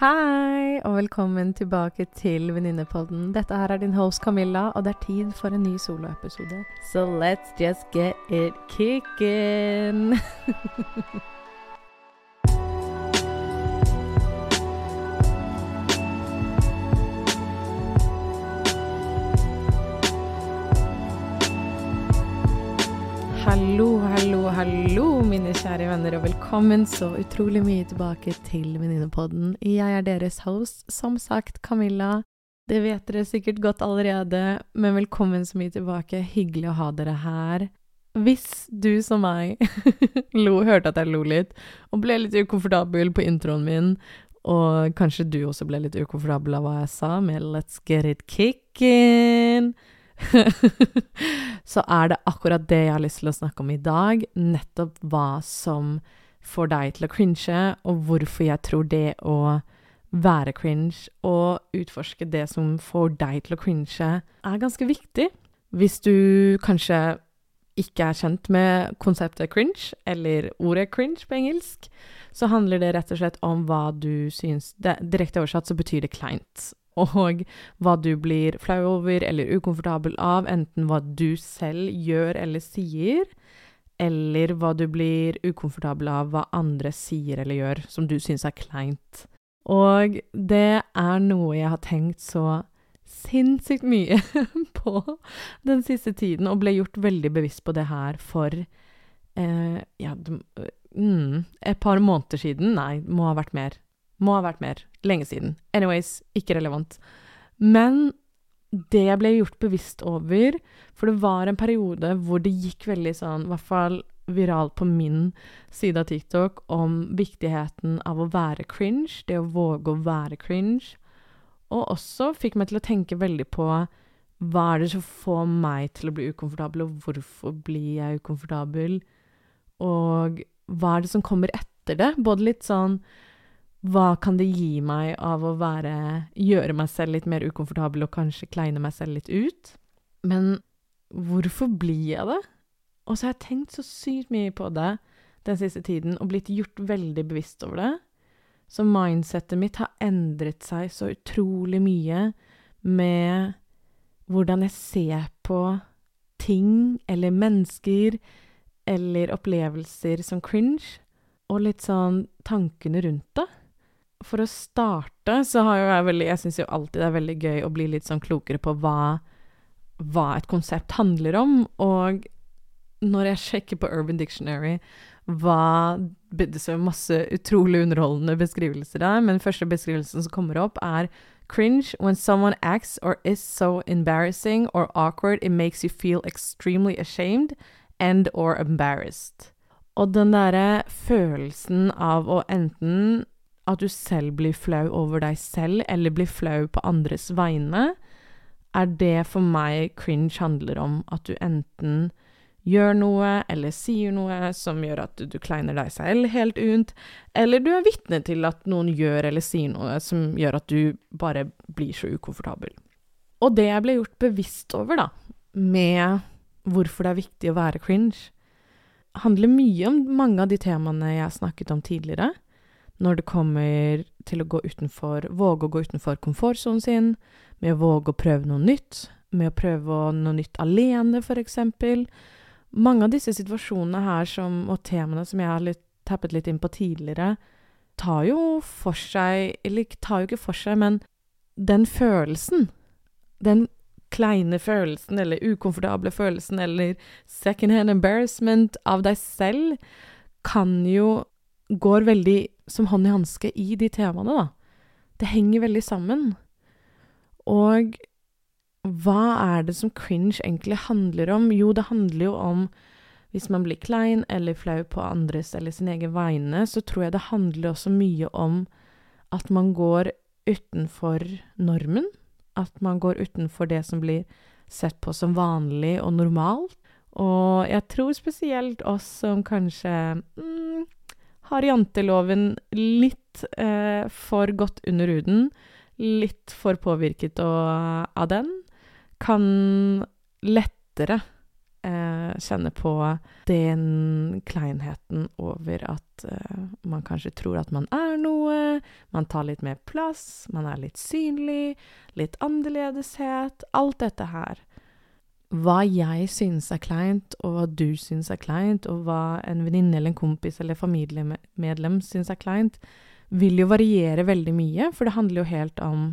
Hei, og velkommen tilbake til Venninnepodden. Dette her er din host Camilla, og det er tid for en ny soloepisode. So let's just get it kicking. mine kjære venner, og velkommen så utrolig mye tilbake til Venninnepodden. Jeg er deres host, som sagt, Camilla. Det vet dere sikkert godt allerede, men velkommen så mye tilbake. Hyggelig å ha dere her. Hvis du som meg lo, hørte at jeg lo litt, og ble litt ukomfortabel på introen min, og kanskje du også ble litt ukomfortabel av hva jeg sa med 'let's get it kicking', så er det akkurat det jeg har lyst til å snakke om i dag. Nettopp hva som får deg til å cringe, og hvorfor jeg tror det å være cringe og utforske det som får deg til å cringe, er ganske viktig. Hvis du kanskje ikke er kjent med konseptet cringe, eller ordet cringe på engelsk, så handler det rett og slett om hva du syns Direkte oversatt så betyr det kleint og hva du blir flau over eller ukomfortabel av, enten hva du selv gjør eller sier, eller hva du blir ukomfortabel av hva andre sier eller gjør som du syns er kleint. Og det er noe jeg har tenkt så sinnssykt mye på den siste tiden, og ble gjort veldig bevisst på det her for eh, ja, mm, et par måneder siden. Nei, må ha vært mer. Må ha vært mer. Lenge siden. Anyways, ikke relevant. Men det jeg ble gjort bevisst over For det var en periode hvor det gikk veldig sånn, i hvert fall viralt på min side av TikTok, om viktigheten av å være cringe. Det å våge å være cringe. Og også fikk meg til å tenke veldig på hva er det som får meg til å bli ukomfortabel, og hvorfor blir jeg ukomfortabel? Og hva er det som kommer etter det? Både litt sånn hva kan det gi meg av å være Gjøre meg selv litt mer ukomfortabel og kanskje kleine meg selv litt ut? Men hvorfor blir jeg det? Og så har jeg tenkt så sykt mye på det den siste tiden og blitt gjort veldig bevisst over det. Så mindsettet mitt har endret seg så utrolig mye med hvordan jeg ser på ting eller mennesker eller opplevelser som cringe, og litt sånn tankene rundt det for å starte så har jo jeg veldig Jeg syns jo alltid det er veldig gøy å bli litt sånn klokere på hva, hva et konsept handler om. Og når jeg sjekker på Urban Dictionary hva er masse utrolig underholdende beskrivelser der, men første beskrivelsen som kommer opp, er cringe when someone acts or is so embarrassing or awkward it makes you feel extremely ashamed and or embarrassed. Og den derre følelsen av å enten at du selv blir flau over deg selv, eller blir flau på andres vegne, er det for meg cringe handler om. At du enten gjør noe eller sier noe som gjør at du, kleiner deg selv helt unt, eller du er vitne til at noen gjør eller sier noe som gjør at du bare blir så ukomfortabel. Og det jeg ble gjort bevisst over, da, med hvorfor det er viktig å være cringe, handler mye om mange av de temaene jeg snakket om tidligere når det kommer til å gå utenfor Våge å gå utenfor komfortsonen sin, med å våge å prøve noe nytt, med å prøve noe nytt alene, eksempel. Mange av disse situasjonene her som, og temaene som jeg har litt, tappet litt inn på tidligere, tar jo for seg Eller tar jo ikke for seg, men den følelsen, den kleine følelsen, eller ukomfortable følelsen, eller second hand embarrassment av deg selv, kan jo går veldig som hånd i hanske i de temaene, da. Det henger veldig sammen. Og hva er det som cringe egentlig handler om? Jo, det handler jo om hvis man blir klein eller flau på andres eller sin egen vegne, så tror jeg det handler også mye om at man går utenfor normen. At man går utenfor det som blir sett på som vanlig og normalt. Og jeg tror spesielt oss som kanskje mm, har janteloven litt eh, for godt under huden, litt for påvirket av den, kan lettere eh, kjenne på den kleinheten over at eh, man kanskje tror at man er noe, man tar litt mer plass, man er litt synlig, litt annerledeshet, alt dette her. Hva jeg synes er kleint, og hva du synes er kleint, og hva en venninne eller en kompis eller familiemedlem synes er kleint, vil jo variere veldig mye, for det handler jo helt om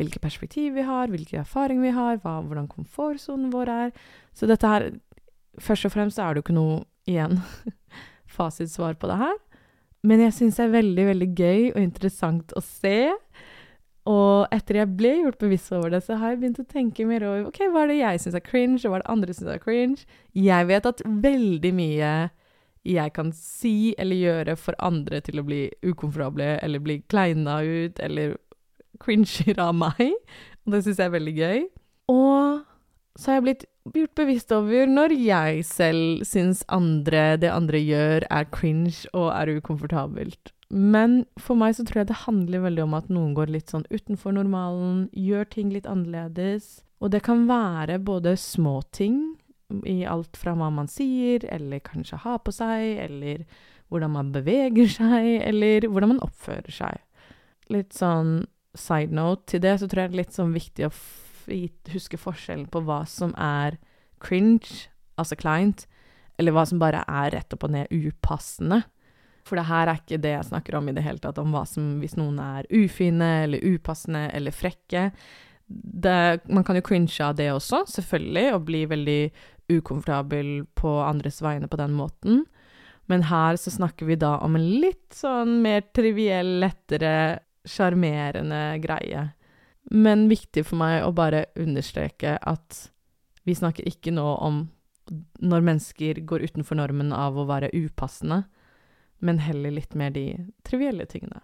hvilke perspektiv vi har, hvilke erfaringer vi har, hva, hvordan komfortsonen vår er. Så dette her Først og fremst er det jo ikke noe, igjen, fasitsvar på det her. Men jeg syns det er veldig, veldig gøy og interessant å se. Og etter jeg ble gjort bevisst over det, så har jeg begynt å tenke mer over ok, hva er det jeg syns er cringe, og hva er det andre syns er cringe. Jeg vet at veldig mye jeg kan si eller gjøre for andre til å bli ukomfortable eller bli kleina ut eller cringer av meg. Og det syns jeg er veldig gøy. Og så har jeg blitt gjort bevisst over når jeg selv syns andre, det andre gjør, er cringe og er ukomfortabelt. Men for meg så tror jeg det handler veldig om at noen går litt sånn utenfor normalen, gjør ting litt annerledes. Og det kan være både små ting, i alt fra hva man sier, eller kanskje har på seg, eller hvordan man beveger seg, eller hvordan man oppfører seg. Litt sånn side note til det, så tror jeg det er litt sånn viktig å huske forskjellen på hva som er cringe, altså kleint, eller hva som bare er rett opp og ned upassende. For det her er ikke det jeg snakker om i det hele tatt, om hva som hvis noen er ufine eller upassende eller frekke. Det, man kan jo cringe av det også, selvfølgelig, og bli veldig ukomfortabel på andres vegne på den måten. Men her så snakker vi da om en litt sånn mer triviell, lettere sjarmerende greie. Men viktig for meg å bare understreke at vi snakker ikke nå om når mennesker går utenfor normen av å være upassende, men heller litt mer de trivielle tingene.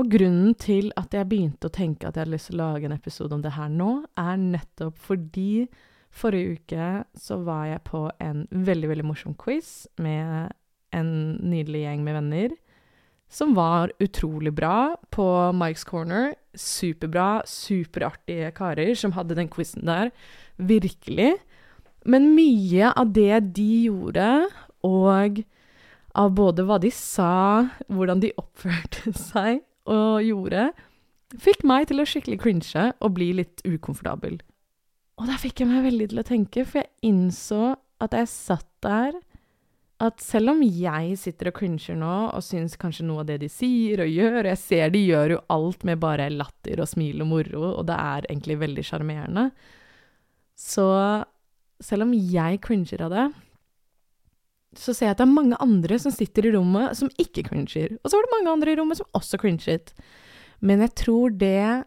Og grunnen til at jeg begynte å tenke at jeg hadde lyst til å lage en episode om det her nå, er nettopp fordi forrige uke så var jeg på en veldig, veldig morsom quiz med en nydelig gjeng med venner som var utrolig bra på Mike's Corner. Superbra, superartige karer som hadde den quizen der. Virkelig. Men mye av det de gjorde, og av både hva de sa, hvordan de oppførte seg og gjorde, fikk meg til å skikkelig cringe og bli litt ukomfortabel. Og da fikk jeg meg veldig til å tenke, for jeg innså at jeg satt der at selv om jeg sitter og cringer nå og syns kanskje noe av det de sier og gjør, og jeg ser de gjør jo alt med bare latter og smil og moro, og det er egentlig veldig sjarmerende, så selv om jeg cringer av det, så ser jeg at det er mange andre som sitter i rommet som ikke cringer. Og så var det mange andre i rommet som også cringet. Men jeg tror det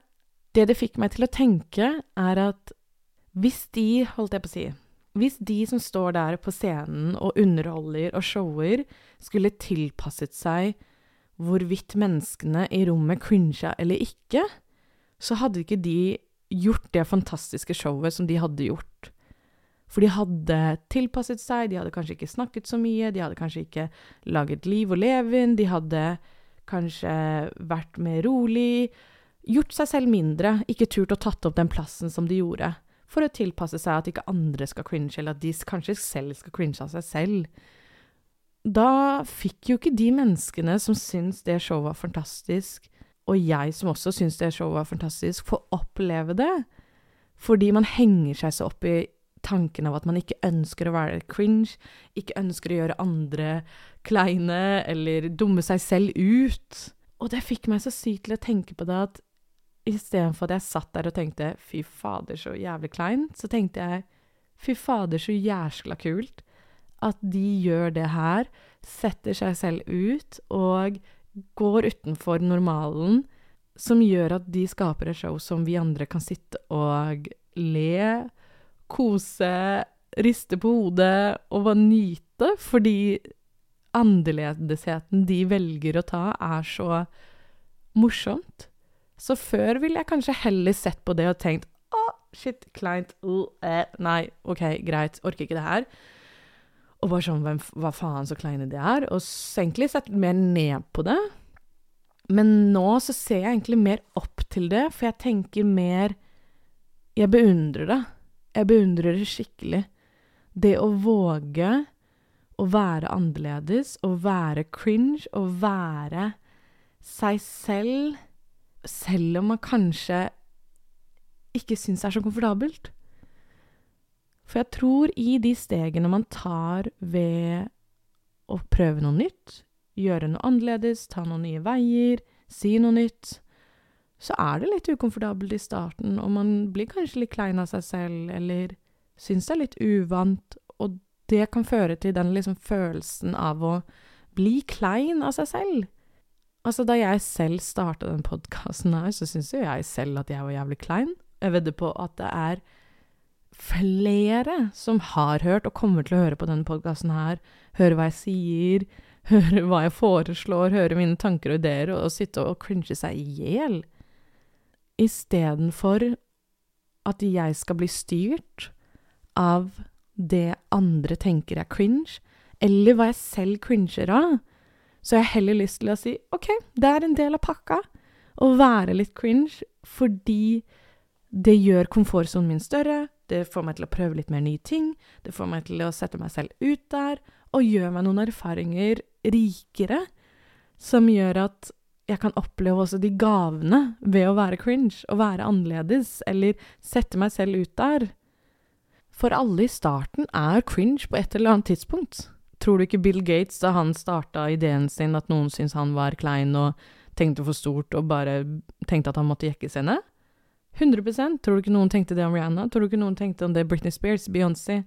det det fikk meg til å tenke, er at hvis de, holdt jeg på å si hvis de som står der på scenen og underholder og shower, skulle tilpasset seg hvorvidt menneskene i rommet cringa eller ikke, så hadde ikke de gjort det fantastiske showet som de hadde gjort. For de hadde tilpasset seg, de hadde kanskje ikke snakket så mye, de hadde kanskje ikke laget liv og leven, de hadde kanskje vært mer rolig, gjort seg selv mindre, ikke turt å tatt opp den plassen som de gjorde for å tilpasse seg at ikke andre skal cringe, eller at de kanskje selv skal cringe av seg selv. Da fikk jo ikke de menneskene som syns det showet var fantastisk, og jeg som også syns det showet var fantastisk, få oppleve det. Fordi man henger seg så opp i tanken av at man ikke ønsker å være cringe, ikke ønsker å gjøre andre kleine eller dumme seg selv ut. Og det fikk meg så sykt til å tenke på det at istedenfor at jeg satt der og tenkte 'fy fader, så jævlig kleint', så tenkte jeg 'fy fader, så jæskla kult' at de gjør det her, setter seg selv ut og går utenfor normalen, som gjør at de skaper et show som vi andre kan sitte og le, kose, riste på hodet og bare nyte, fordi annerledesheten de velger å ta, er så morsomt. Så før ville jeg kanskje heller sett på det og tenkt å, oh, shit, kleint, uh, eh, nei, OK, greit, orker ikke det her. Og bare sånn, hvem, hva faen så kleine de er? Og egentlig sett mer ned på det. Men nå så ser jeg egentlig mer opp til det, for jeg tenker mer Jeg beundrer det. Jeg beundrer det skikkelig. Det å våge å være annerledes, å være cringe, å være seg selv, selv om man kanskje ikke syns det er så komfortabelt. For jeg tror i de stegene man tar ved å prøve noe nytt, gjøre noe annerledes, ta noen nye veier, si noe nytt, så er det litt ukomfortabelt i starten, og man blir kanskje litt klein av seg selv, eller syns det er litt uvant, og det kan føre til den liksom følelsen av å bli klein av seg selv. Altså, da jeg selv starta den podkasten her, så syns jo jeg selv at jeg var jævlig klein. Jeg vedder på at det er flere som har hørt, og kommer til å høre på denne podkasten her, høre hva jeg sier, høre hva jeg foreslår, høre mine tanker og ideer, og, og sitte og cringe seg i hjel. Istedenfor at jeg skal bli styrt av det andre tenker er cringe, eller hva jeg selv cringer av, så har jeg heller lyst til å si OK, det er en del av pakka å være litt cringe, fordi det gjør komfortsonen min større, det får meg til å prøve litt mer nye ting, det får meg til å sette meg selv ut der, og gjør meg noen erfaringer rikere, som gjør at jeg kan oppleve også de gavene ved å være cringe, og være annerledes, eller sette meg selv ut der. For alle i starten er cringe på et eller annet tidspunkt. Tror du ikke Bill Gates, da han starta ideen sin, at noen syntes han var klein og tenkte for stort og bare tenkte at han måtte jekkes henne? 100% Tror du ikke noen tenkte det om Rihanna? Tror du ikke noen tenkte om det Britney Spears, Beyoncé?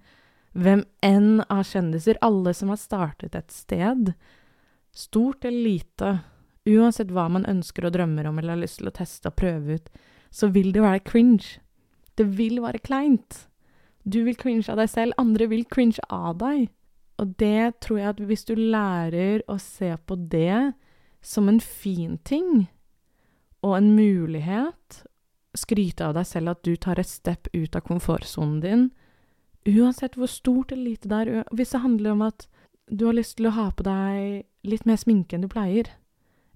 Hvem enn av kjendiser, alle som har startet et sted, stort eller lite, uansett hva man ønsker og drømmer om eller har lyst til å teste og prøve ut, så vil det være cringe. Det vil være kleint. Du vil cringe av deg selv, andre vil cringe av deg. Og det tror jeg at hvis du lærer å se på det som en fin ting, og en mulighet, skryte av deg selv at du tar et step ut av komfortsonen din, uansett hvor stort eller lite det er, hvis det handler om at du har lyst til å ha på deg litt mer sminke enn du pleier,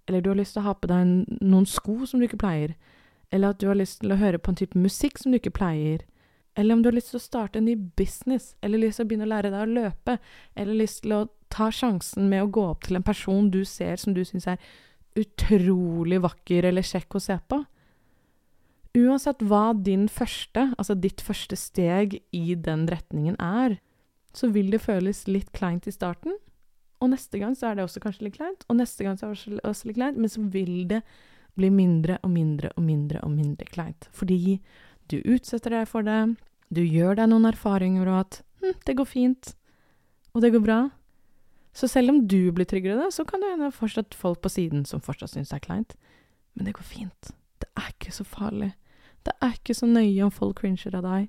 eller du har lyst til å ha på deg noen sko som du ikke pleier, eller at du har lyst til å høre på en type musikk som du ikke pleier, eller om du har lyst til å starte en ny business, eller lyst til å begynne å lære deg å løpe, eller lyst til å ta sjansen med å gå opp til en person du ser som du syns er utrolig vakker eller kjekk å se på. Uansett hva din første, altså ditt første steg i den retningen er, så vil det føles litt kleint i starten, og neste gang så er det også kanskje litt kleint, og neste gang så er det også litt kleint, men så vil det bli mindre og mindre og mindre og mindre kleint. Fordi du utsetter deg for det, du gjør deg noen erfaringer og at hm, det går fint, og det går bra. Så selv om du blir tryggere det, så kan det hende fortsatt folk på siden som fortsatt syns det er kleint. Men det går fint. Det er ikke så farlig. Det er ikke så nøye om folk cringer av deg.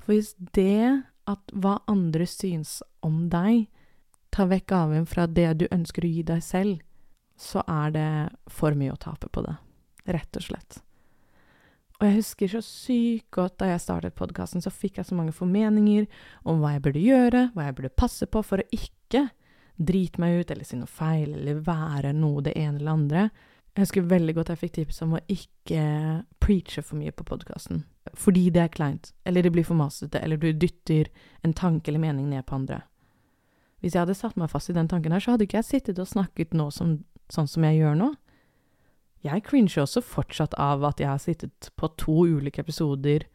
For hvis det at hva andre syns om deg, tar vekk gaven fra det du ønsker å gi deg selv, så er det for mye å tape på det. Rett og slett. Og jeg husker så sykt godt da jeg startet podkasten, så fikk jeg så mange formeninger om hva jeg burde gjøre, hva jeg burde passe på for å ikke drite meg ut eller si noe feil eller være noe det ene eller andre. Jeg husker veldig godt jeg fikk tips om å ikke preache for mye på podkasten. Fordi det er kleint, eller det blir for masete, eller du dytter en tanke eller mening ned på andre. Hvis jeg hadde satt meg fast i den tanken her, så hadde ikke jeg sittet og snakket nå som, sånn som jeg gjør nå. Jeg cringer også fortsatt av at jeg har sittet på to ulike episoder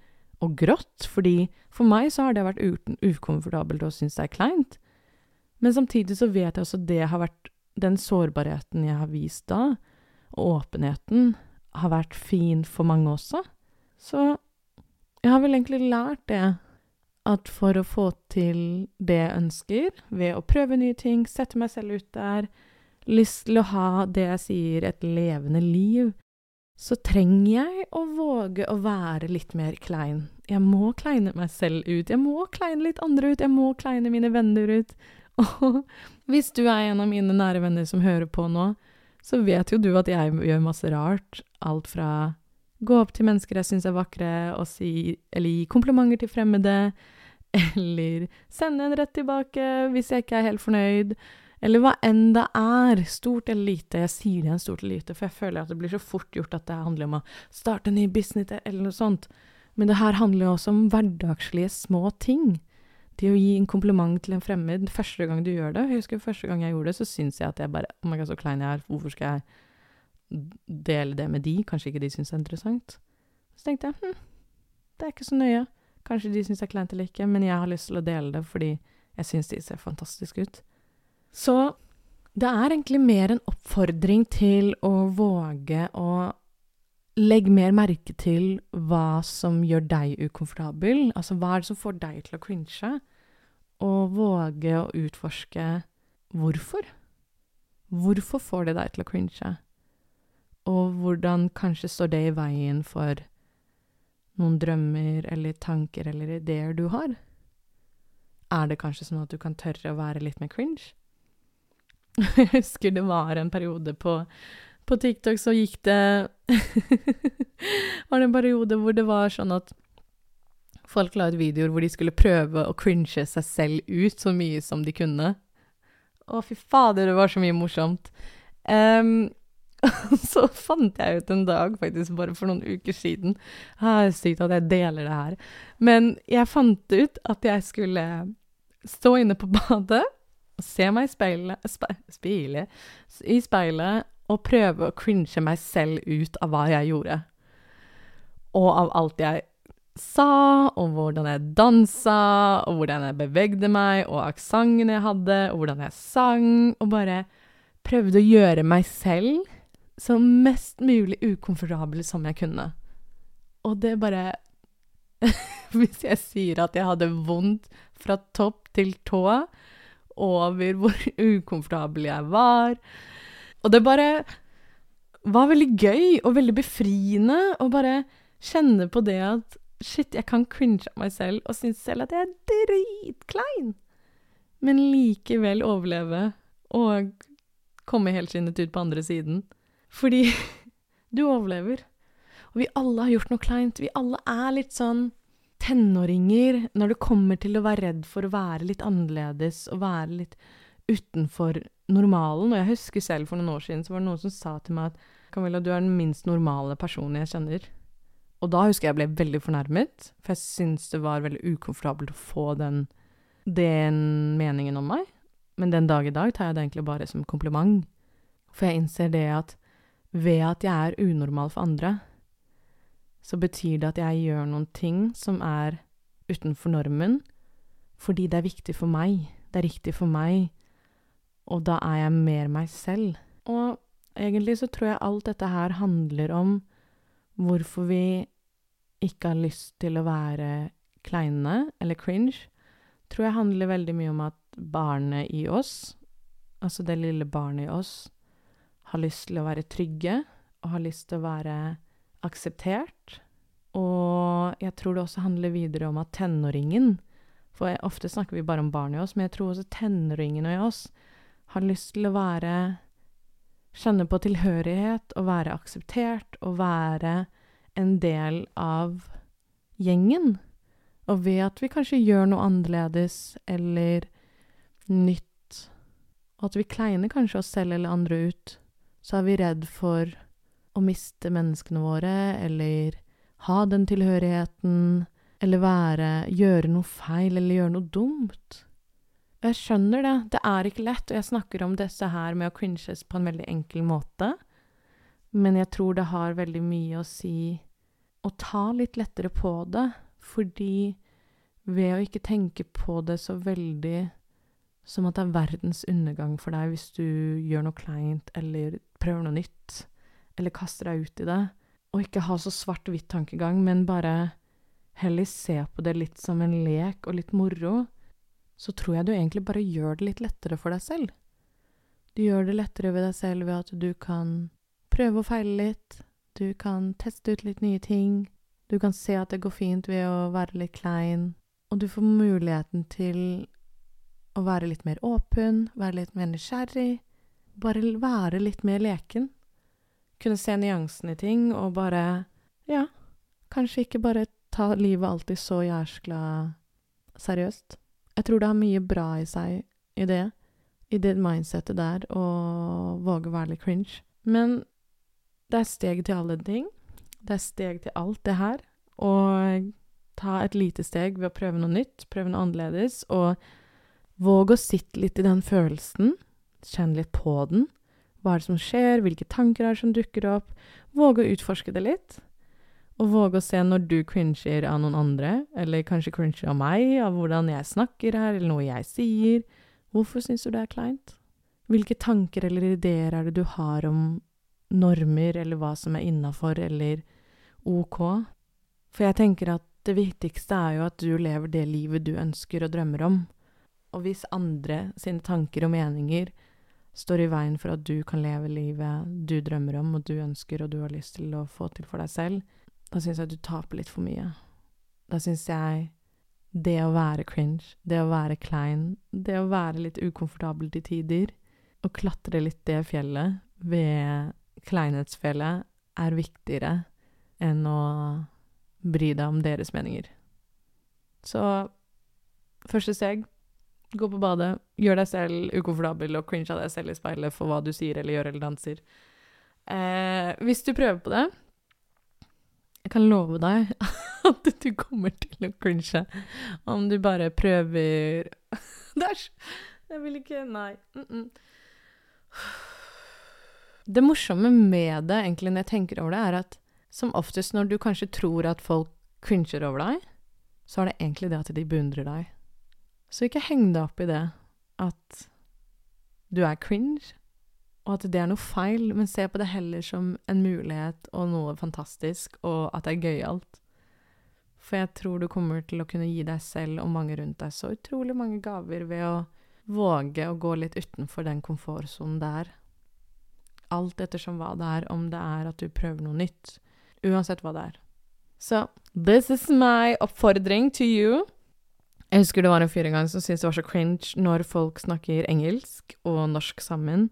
og grått, fordi for meg så har det vært ukomfortabelt og synes det er kleint. Men samtidig så vet jeg også det har vært den sårbarheten jeg har vist da, og åpenheten, har vært fin for mange også. Så jeg har vel egentlig lært det, at for å få til det jeg ønsker, ved å prøve nye ting, sette meg selv ut der, lyst til å ha det jeg sier, et levende liv, så trenger jeg å våge å være litt mer klein. Jeg må kleine meg selv ut, jeg må kleine litt andre ut, jeg må kleine mine venner ut. Og hvis du er en av mine nære venner som hører på nå, så vet jo du at jeg gjør masse rart. Alt fra gå opp til mennesker jeg syns er vakre, og si, eller gi komplimenter til fremmede, eller sende en rett tilbake hvis jeg ikke er helt fornøyd. Eller hva enn det er, stort eller lite. Jeg sier igjen stort eller lite, for jeg føler at det blir så fort gjort at det handler om å starte en ny business eller noe sånt. Men det her handler jo også om hverdagslige små ting. Det å gi en kompliment til en fremmed første gang du gjør det Jeg husker første gang jeg gjorde det, så syns jeg at jeg bare Oh my god, så klein jeg er. Hvorfor skal jeg dele det med de? Kanskje ikke de syns det er interessant. Så tenkte jeg hm, det er ikke så nøye. Kanskje de syns det er kleint eller ikke, men jeg har lyst til å dele det fordi jeg syns de ser fantastiske ut. Så det er egentlig mer en oppfordring til å våge å legge mer merke til hva som gjør deg ukomfortabel. Altså hva er det som får deg til å cringe? Og våge å utforske hvorfor. Hvorfor får det deg til å cringe? Og hvordan kanskje står det i veien for noen drømmer eller tanker eller ideer du har? Er det kanskje sånn at du kan tørre å være litt mer cringe? Jeg husker det var en periode på, på TikTok så gikk det Var det en periode hvor det var sånn at folk la ut videoer hvor de skulle prøve å cringe seg selv ut så mye som de kunne. Å, fy fader, det var så mye morsomt. Um, så fant jeg ut en dag, faktisk bare for noen uker siden ah, Sykt at jeg deler det her. Men jeg fant ut at jeg skulle stå inne på badet og se meg i speilet, spe, speile, i speilet og prøve å cringe meg selv ut av hva jeg gjorde. Og av alt jeg sa, og hvordan jeg dansa, og hvordan jeg bevegde meg, og aksenten jeg hadde, og hvordan jeg sang, og bare prøvde å gjøre meg selv så mest mulig ukomfortabel som jeg kunne. Og det bare Hvis jeg sier at jeg hadde vondt fra topp til tå, over hvor ukomfortabel jeg var. Og det bare var veldig gøy og veldig befriende å bare kjenne på det at shit, jeg kan cringe av meg selv og synes selv at jeg er dritklein, men likevel overleve og komme helskinnet ut på andre siden. Fordi du overlever. Og vi alle har gjort noe kleint. Vi alle er litt sånn tenåringer, når det kommer til å være redd for å være litt annerledes og være litt utenfor normalen Og jeg husker selv for noen år siden så var det noen som sa til meg at Camilla, du er den minst normale personen jeg kjenner. Og da husker jeg ble veldig fornærmet, for jeg syntes det var veldig ukomfortabelt å få den, den meningen om meg. Men den dag i dag tar jeg det egentlig bare som kompliment. For jeg innser det at ved at jeg er unormal for andre, så betyr det at jeg gjør noen ting som er utenfor normen, fordi det er viktig for meg, det er riktig for meg, og da er jeg mer meg selv. Og egentlig så tror jeg alt dette her handler om hvorfor vi ikke har lyst til å være kleine eller cringe, tror jeg handler veldig mye om at barnet i oss, altså det lille barnet i oss, har lyst til å være trygge og har lyst til å være akseptert. Og jeg tror det også handler videre om at tenåringen For jeg, ofte snakker vi bare om barn i oss, men jeg tror også tenåringen i oss har lyst til å være Kjenne på tilhørighet og være akseptert og være en del av gjengen. Og ved at vi kanskje gjør noe annerledes eller nytt, og at vi kleiner kanskje oss selv eller andre ut, så er vi redd for å miste menneskene våre, eller ha den tilhørigheten, eller være Gjøre noe feil, eller gjøre noe dumt. Jeg skjønner det, det er ikke lett, og jeg snakker om disse her med å cringes på en veldig enkel måte, men jeg tror det har veldig mye å si å ta litt lettere på det, fordi ved å ikke tenke på det så veldig som at det er verdens undergang for deg hvis du gjør noe kleint eller prøver noe nytt, eller kaster deg ut i det. Og ikke ha så svart-hvitt tankegang, men bare heller se på det litt som en lek og litt moro, så tror jeg du egentlig bare gjør det litt lettere for deg selv. Du gjør det lettere ved deg selv ved at du kan prøve og feile litt, du kan teste ut litt nye ting, du kan se at det går fint ved å være litt klein, og du får muligheten til å være litt mer åpen, være litt mer nysgjerrig, bare være litt mer leken kunne se nyansene i ting og bare Ja, kanskje ikke bare ta livet alltid så jæskla seriøst. Jeg tror det har mye bra i seg i det, i det mindsettet der, å våge å være litt cringe. Men det er steg til alle ting. Det er steg til alt det her. Og Ta et lite steg ved å prøve noe nytt, prøve noe annerledes, og våg å sitte litt i den følelsen. Kjenn litt på den. Hva er det som skjer, hvilke tanker er det som dukker opp? Våge å utforske det litt. Og våge å se når du cringer av noen andre, eller kanskje cringer av meg, av hvordan jeg snakker her, eller noe jeg sier. Hvorfor syns du det er kleint? Hvilke tanker eller ideer er det du har om normer, eller hva som er innafor, eller ok? For jeg tenker at det viktigste er jo at du lever det livet du ønsker og drømmer om. Og hvis andre sine tanker og meninger står i veien for at du kan leve livet du drømmer om, og du ønsker og du har lyst til å få til for deg selv, da syns jeg du taper litt for mye. Da syns jeg det å være cringe, det å være klein, det å være litt ukomfortabel til tider, og klatre litt det fjellet ved kleinhetsfjellet, er viktigere enn å bry deg om deres meninger. Så første steg gå på badet, gjør deg selv ukomfortabel og cringe av deg selv i speilet for hva du sier eller gjør eller danser. Eh, hvis du prøver på det Jeg kan love deg at du kommer til å cringe om du bare prøver Dæsj! Jeg vil ikke Nei. Mm -mm. Det morsomme med det, egentlig, når jeg tenker over det, er at som oftest når du kanskje tror at folk cringer over deg, så er det egentlig det at de beundrer deg. Så ikke heng deg opp i det at du er cringe, og at det er noe feil, men se på det heller som en mulighet og noe fantastisk, og at det er gøyalt. For jeg tror du kommer til å kunne gi deg selv og mange rundt deg så utrolig mange gaver ved å våge å gå litt utenfor den komfortsonen der. Alt ettersom hva det er, om det er at du prøver noe nytt. Uansett hva det er. Så this is my oppfordring to you. Jeg husker det var en fyr en gang som syntes det var så cringe når folk snakker engelsk og norsk sammen.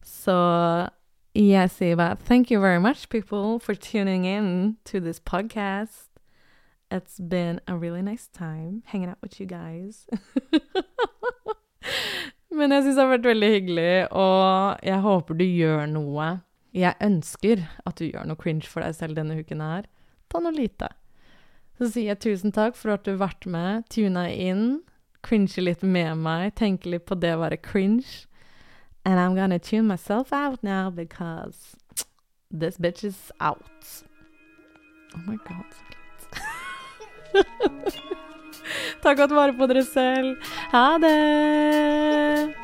Så jeg sier bare thank you very much, people, for tuning in to this podcast. It's been a really nice time hanging out with you guys. Men jeg syns det har vært veldig hyggelig, og jeg håper du gjør noe. Jeg ønsker at du gjør noe cringe for deg selv denne uken her. Ta noe lite. Så sier jeg tusen takk for at du har vært med, tuna inn, cringe litt med meg, tenke litt på det å være cringe. And I'm gonna tune myself out now because this bitch is out. Oh my god. Ta godt vare på dere selv. Ha det!